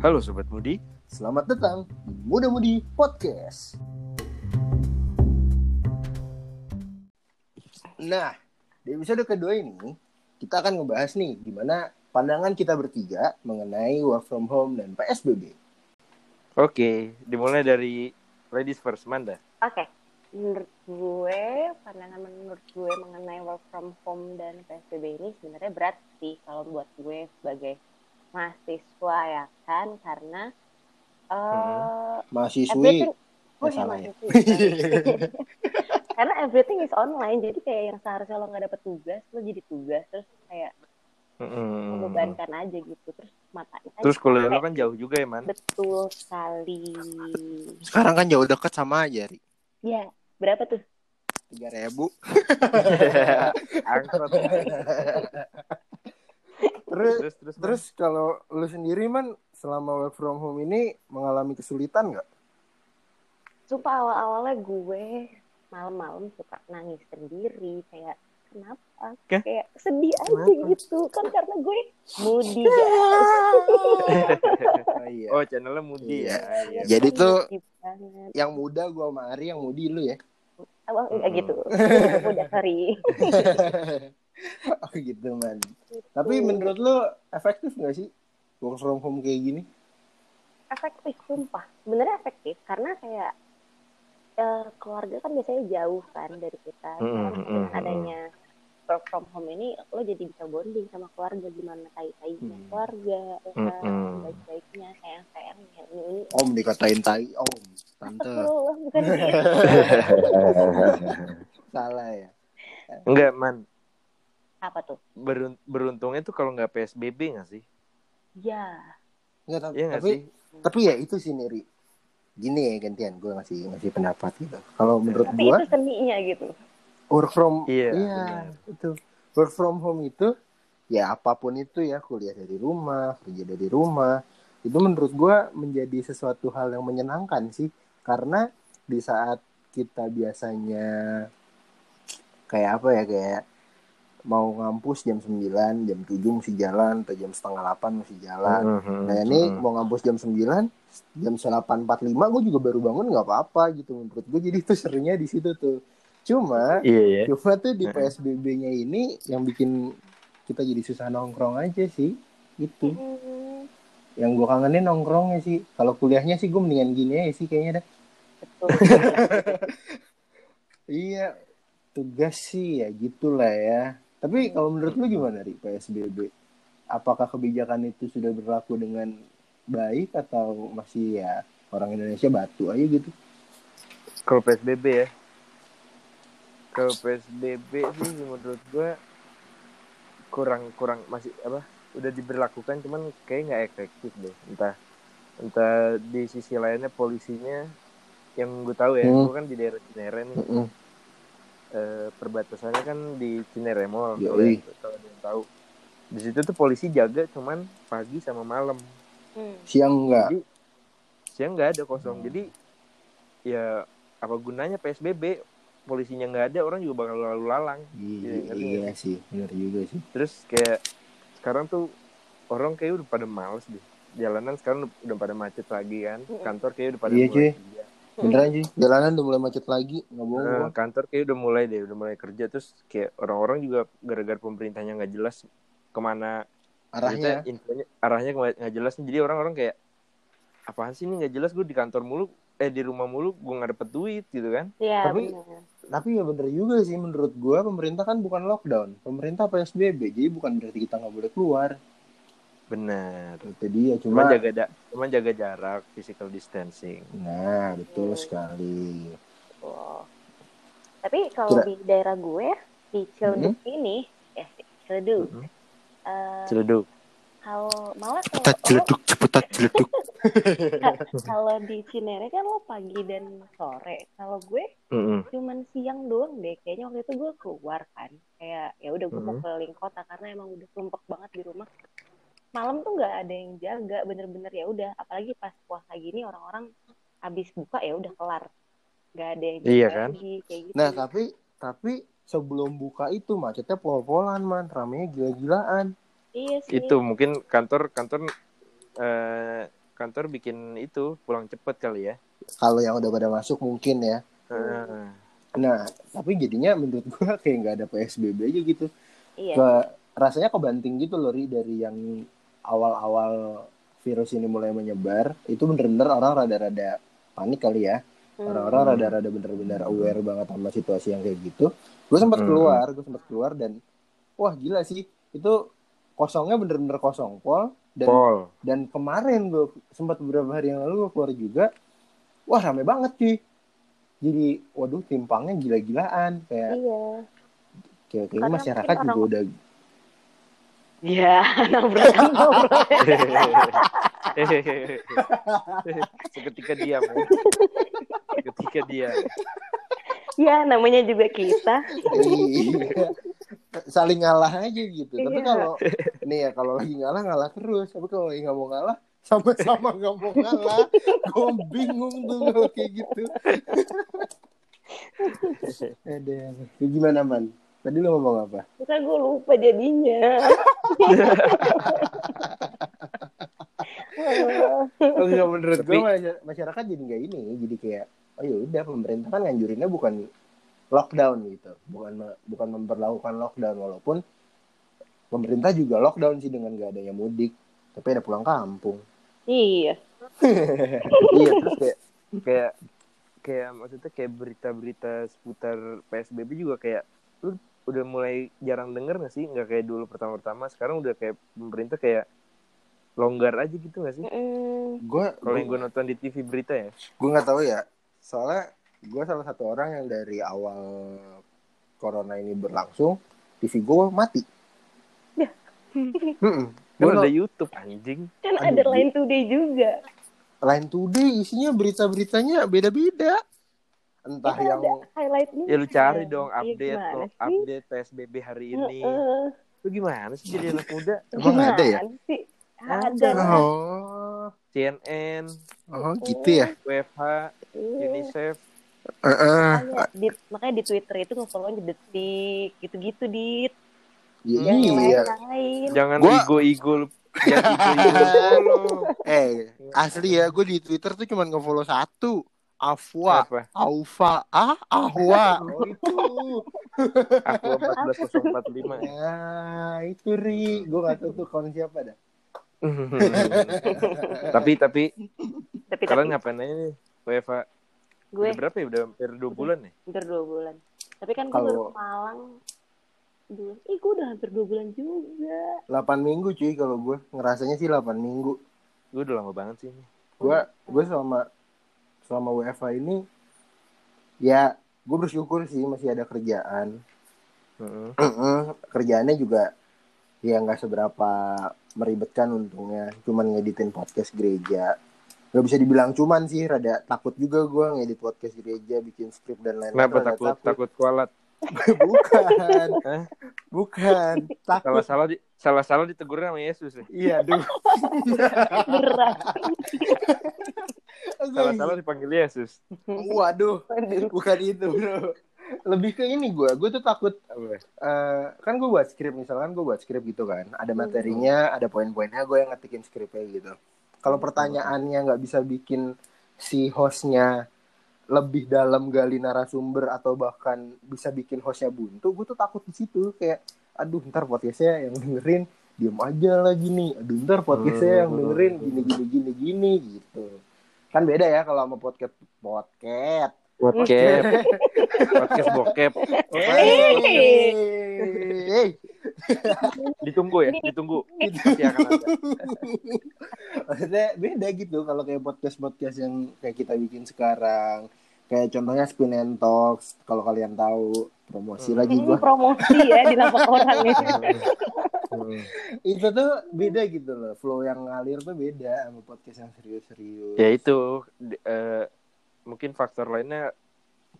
Halo Sobat Mudi. Selamat datang di Muda Mudi Podcast. Nah, di episode kedua ini kita akan ngebahas nih gimana pandangan kita bertiga mengenai work from home dan PSBB. Oke, dimulai dari ladies first, Manda. Oke, menurut gue, pandangan menurut gue mengenai work from home dan PSBB ini sebenarnya berat sih kalau buat gue sebagai mahasiswa ya kan, karena uh, Mahasiswi. everything, Eh, oh ya ya. mahasiswi, sorry. karena everything is online, jadi kayak yang seharusnya lo nggak dapet tugas, lo jadi tugas, terus kayak Mm-mm. membebankan aja gitu, terus matanya Terus kuliah lo kan jauh juga ya, Man? betul sekali. Sekarang kan jauh deket sama aja, Ri. Ya, berapa tuh? Tiga ribu. Angkot. Terus, Terus, terus, Man. terus kalau lu sendiri man selama work from home ini mengalami kesulitan nggak? Sumpah awal-awalnya gue malam-malam suka nangis sendiri kayak kenapa? Kah? Kayak sedih aja Kenapa? gitu kan karena gue moody. Oh, iya. Oh, channelnya Mudi ya. Iya. Jadi tuh moody banget. yang muda gua sama Ari yang mudi lu ya. Oh, enggak Mm. gitu. Udah sorry. oh gitu man. Tapi menurut lu efektif nggak sih work from home kayak gini? efektif sumpah. Sebenarnya efektif karena kayak eh, keluarga kan biasanya jauh kan dari kita. Mm, Sekarang mm, dengan mm, adanya work from home ini lo jadi bisa bonding sama keluarga gimana tai-tainya Hmm. keluarga, ya Mm, kan? mm. baik-baiknya, sayang-sayangnya. Ini, ini Om dikatain tai, om tante. Astagfirullah, bukan gitu. Salah ya. Enggak, Man. Apa tuh? Berun- beruntungnya tuh kalau nggak PSBB nggak sih? Ya, Nggak, tapi, nggak tapi, sih? tapi ya itu sih Neri. Gini ya gantian gue ngasih ngasih pendapat gitu. Kalau menurut tapi gua itu seninya gitu. work from Iya, iya itu work from home itu ya apa pun itu ya kuliah dari rumah kerja dari rumah itu menurut gua menjadi sesuatu hal yang menyenangkan sih karena di saat kita biasanya kayak apa ya kayak mau ngampus jam 9, jam 7 mesti jalan atau jam setengah 8 mesti jalan Mhm, Nah ini mhm. mau ngampus jam 9, jam 8.45 gue juga baru bangun nggak apa-apa gitu menurut gue jadi itu serunya di situ tuh. Cuma Iya ya. cuma tuh di Heeh. PSBB-nya ini yang bikin kita jadi susah nongkrong aja sih itu. Hmm, Yang gue kangenin nongkrongnya sih. Kalau kuliahnya sih gue mendingan gini aja sih kayaknya dah. betul. Iya tugas sih ya gitulah ya. Tapi kalau menurut lu gimana ri PSBB? Apakah kebijakan itu sudah berlaku dengan baik atau masih ya orang Indonesia batu aja gitu? Kalau PSBB ya. Kalau PSBB sih menurut gua kurang kurang masih apa? Udah diberlakukan cuman kayak nggak efektif deh. Entah entah di sisi lainnya polisinya yang gue tahu ya, Hmm. gue kan di daerah Cinere nih. Mm-mm. Eh, perbatasannya kan di Cinere Mall kalau yang- kalau ada yang tahu. Di situ tuh polisi jaga cuman pagi sama malam. Hmm. Siang enggak? Jadi siang nggak ada kosong. Jadi ya apa gunanya PSBB? Polisinya nggak ada, orang juga bakal lalu lalang. Iya, Iya, iya sih, benar juga sih. Terus kayak sekarang tuh orang kayak udah pada males deh. Jalanan sekarang udah pada macet lagi kan. Mm-mm. Kantor kayak udah pada Iya, mulai. Beneran sih, jalanan udah mulai macet lagi, nggak bohong Nah, gua. kantor kayak udah mulai deh, udah mulai kerja terus kayak orang-orang juga gara-gara pemerintahnya nggak jelas ke mana Arahnya. infonya arahnya nggak jelas jadi orang-orang kayak apaan sih ini nggak jelas gue di kantor mulu eh di rumah mulu gue nggak dapet duit gitu kan Iya, Tapi-. Tapi ya bener juga sih menurut gua pemerintah kan bukan lockdown, pemerintah PSBB, jadi bukan berarti kita nggak boleh keluar. Benar Itu dia, cuman cuma jaga da- cuman jaga jarak physical distancing Nah, betul Hmm. sekali. Betul. Tapi kalau Kira- di daerah gue di Ciledug ini, ya Ciledug. Mhm. eh, celeduk kalau malah Cepetat lo- celeduk, cepetat celeduk. kalau di Cinere kan lo pagi dan sore. Kalau gue Mm-mm. cuman siang doang deh. Kayaknya waktu itu gue keluar kan. Kayak ya udah gue mau Mhm. keliling kota karena emang udah sumpek banget di rumah. Malam tuh nggak ada yang jaga, bener-bener ya udah. Apalagi pas puasa gini orang-orang habis buka ya udah kelar. Nggak ada yang jaga Iya kan? lagi, kayak gitu. Nah, tapi tapi sebelum buka itu macetnya pol-polan, man, ramenya gila-gilaan. Iya sih. itu mungkin kantor kantor eh, kantor bikin itu pulang cepet kali ya. Kalau yang udah pada masuk mungkin ya. Heeh. Nah, tapi jadinya menurut gua kayak nggak ada PSBB aja gitu. Iya. Ke rasanya kebanting gitu loh Ri dari yang awal-awal virus ini mulai menyebar, itu bener-bener orang rada-rada panik kali ya. Orang-orang Hmm. rada-rada bener-bener aware banget sama situasi yang kayak gitu. Gue sempat Hmm. keluar, gue sempat keluar dan wah gila sih. Itu kosongnya bener-bener kosong pol dan Pol. dan kemarin gue sempat beberapa hari yang lalu gue keluar juga wah rame banget cuy jadi waduh timpangnya gila-gilaan kayak Iya. kayak Karena masyarakat juga udah Iya, nabrak nabrak. Seketika diam. ya. Seketika diam. Ya, namanya juga kita. Iya. saling ngalah aja gitu tapi Iya. kalau nih ya kalau lagi ngalah ngalah terus tapi kalau lagi nggak mau ngalah sama-sama nggak mau ngalah gue bingung tuh kalau kayak gitu ada gimana man tadi lo ngomong apa Kita gue lupa jadinya. Oh, enggak menurut Tapi- gue masyarakat jadi nggak ini jadi kayak oh ya udah pemerintah kan nganjurinnya bukan lockdown gitu bukan bukan memperlakukan lockdown walaupun pemerintah juga lockdown sih dengan nggak adanya mudik tapi ada pulang kampung iya. iya terus kayak kayak kayak maksudnya kayak berita-berita seputar PSBB juga kayak lu udah mulai jarang denger gak sih? Nggak kayak dulu pertama-tama sekarang udah kayak pemerintah kayak longgar aja gitu gak sih? Mm, gue kalau yang gue nonton di TV berita ya? Gue nggak tahu ya. Soalnya gue salah satu orang yang dari awal corona ini berlangsung TV gue mati. Ya. Kan Gua ada YouTube anjing. Kan ada. Line Today juga. Line Today isinya berita-beritanya beda-beda entah Itu yang highlightnya. ya lu cari Iya, dong update gimana lo sih? update PSBB hari ini Heeh. lu gimana sih jadi anak muda Emang ada ya? Gimana sih? Ada. Oh CNN oh gitu ya WFH Iya. UNICEF Heeh. Makanya di, makanya di Twitter itu di detik gitu-gitu dit. Ya, Jangan iya lain-lain. jangan Gua- ego-ego jangan ego-ego lu eh asli ya gue di Twitter tuh cuma nge-follow satu Afwa apa Aufa ah Ahwa oh itu aku 14045 Nah, itu Ri. Gue gak tahu tuh kawan siapa dah. tapi tapi Tapi kalian tapi ngapain aja nih WFH gue udah berapa ya udah hampir dua bulan ya hampir dua bulan. Tapi kan gue baru Malang dua. Ih gue udah hampir dua bulan juga. 8 minggu cuy kalau gue. Ngerasanya sih 8 minggu. gue udah lama banget sih ini Gue gue selama selama WFH ini ya gue bersyukur sih masih ada kerjaan. Heeh. Kerjaannya juga ya nggak seberapa meribetkan untungnya. Cuman ngeditin podcast gereja. Gak bisa dibilang cuman sih, rada takut juga gue ngedit podcast gereja, bikin skrip dan lain-lain. kenapa rada takut takut kualat Bukan. Hah? Bukan. Takut. salah salah di salah salah ditegur sama Yesus ya Iya, aduh. Berat. Salah salah dipanggil Yesus. Waduh, Aduh. bukan itu, bro. Lebih ke ini gue, gue tuh takut eh, kan gue buat skrip misalkan gue buat skrip gitu kan, ada materinya, ada poin-poinnya, gue yang ngetikin skripnya gitu. Kalau pertanyaannya nggak bisa bikin si hostnya lebih dalam gali narasumber atau bahkan bisa bikin hostnya buntu, gue tuh takut di situ. Kayak, aduh ntar podcastnya yang dengerin diem aja lagi nih, aduh ntar podcastnya yang dengerin gini gini gini gini gitu. Kan beda ya kalau sama podcast podcast. Podcast. Podcast bokep. Hey. ditunggu ya ditunggu. Pasti akan ada. Maksudnya beda gitu kalau kayak podcast-podcast yang kayak kita bikin sekarang. Kayak contohnya Spin and Talks, kalau kalian tahu promosi Hmm. lagi Ini gua. promosi ya di lapak orang nih. Hmm. Itu tuh beda gitu loh. Flow yang ngalir tuh beda sama podcast yang serius-serius. ya itu di- eh, mungkin faktor lainnya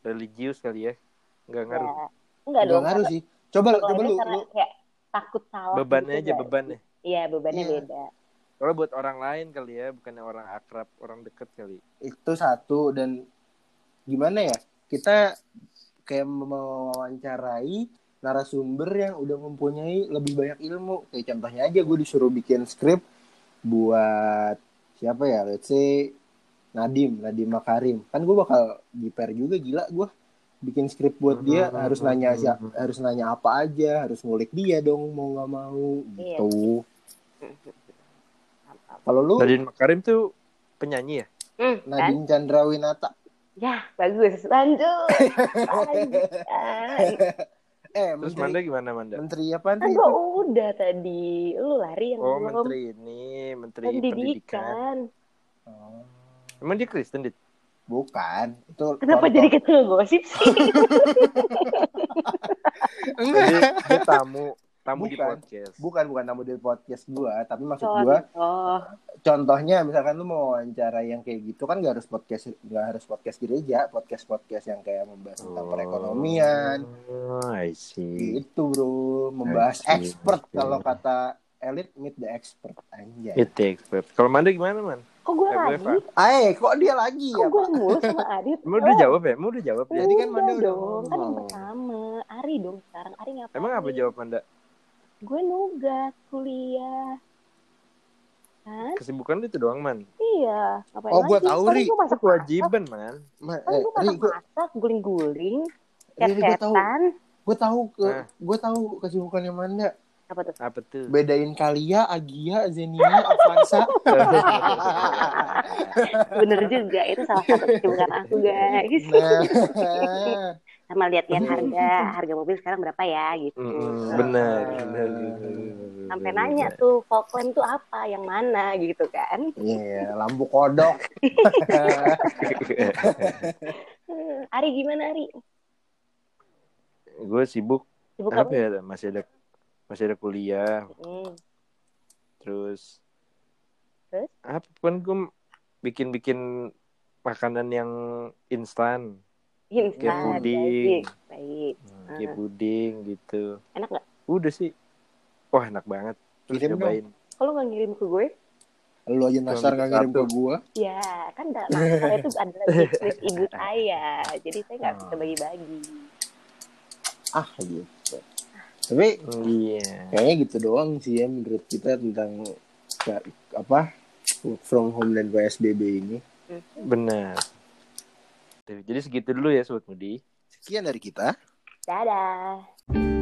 religius kali ya nggak ngaruh Ya. Enggak Nggak dong. ngaruh sih. Coba coba ini lu, lu kayak takut salah. bebannya gitu, aja bebannya Iya, bebannya Iya. beda. kalau buat orang lain kali ya bukannya orang akrab orang deket kali itu satu dan gimana ya? Kita kayak mewawancarai narasumber yang udah mempunyai lebih banyak ilmu. Kayak contohnya aja gue disuruh bikin skrip buat siapa ya let's say Nadim Nadim Makarim kan gue bakal jiper juga gila gue bikin skrip buat dia Hmm, harus hmm, nanya hmm, siap- hmm. harus nanya apa aja harus ngulik dia dong mau nggak mau Iya. gitu kalau lu Nadine Makarim tuh penyanyi ya Hmm, kan? Nadine Chandrawinata Ya, bagus. Lanjut. Lanjut. eh terus menteri Manda gimana Manda menteri apa Kan gue itu udah tadi. Lu lari yang oh belum. menteri ini menteri pendidikan Pendidikan. Oh, emang dia Kristen dit bukan itu Kenapa jadi ketemu gosip sih? enggak dia, dia tamu tamu di Bukan. podcast bukan bukan tamu di podcast gua tapi maksud gua Oh, contohnya misalkan lu mau wawancara yang kayak gitu kan gak harus podcast nggak harus podcast gereja podcast podcast yang kayak membahas tentang perekonomian oh, I see gitu bro membahas see. expert kalau kata elit meet the expert anjay It expert kalau Manda gimana man kok gue Eh, lagi? eh kok dia lagi Kok ya gue Pak? mulu sama Adit? Emang udah jawab ya? Emang udah jawab ya? Jadi kan Manda Udah dong. Kan yang pertama. Ari dong sekarang. Ari ngapain? Emang apa jawab Manda? Gue nugas kuliah. Kan? Kesibukan itu doang man. Iya. Ngapain Oh, gua lagi? tahu, Kan Ri. gue masak Kewajiban man. Ma- Kan eh, gue Ri, gua, masak-masak, guling-guling. Ri, gua tahu gua tahu ke Nah. gua tahu kesibukannya Manda Apa tuh? Apa tuh? bedain Kalia, Agia, Zenia, Avanza. Bener juga. Itu salah satu kesibukan aku guys. Nah, Sama lihat-lihat harga. Harga mobil sekarang berapa ya gitu. Mm-mm, benar. benar. Sampai nanya tuh, lamp tuh apa? Yang mana gitu kan. iya, lampu kodok. Ari gimana Ari? gue sibuk Sibuk apa apa? ya? Masih ada masih ada kuliah. Hmm. Terus Terus? apa kan gue bikin-bikin makanan yang instan. Kayak Instan, puding. baik. Baik. Hmm, Kayak puding gitu. Enak nggak? Udah sih. Wah enak banget. Terus Kirim cobain. Kalau nggak ngirim ke gue? Lu aja nasar nggak ngirim ke gua. Ya, kan nggak masalah itu adalah bisnis ibu saya. Jadi saya nggak Oh. bisa bagi-bagi. Ah, gitu. Tapi Iya. kayaknya gitu doang sih ya menurut kita tentang apa work from home dan PSBB ini. Benar. Tuh, Jadi segitu dulu ya Sobat Mudi. Sekian dari kita. Dadah.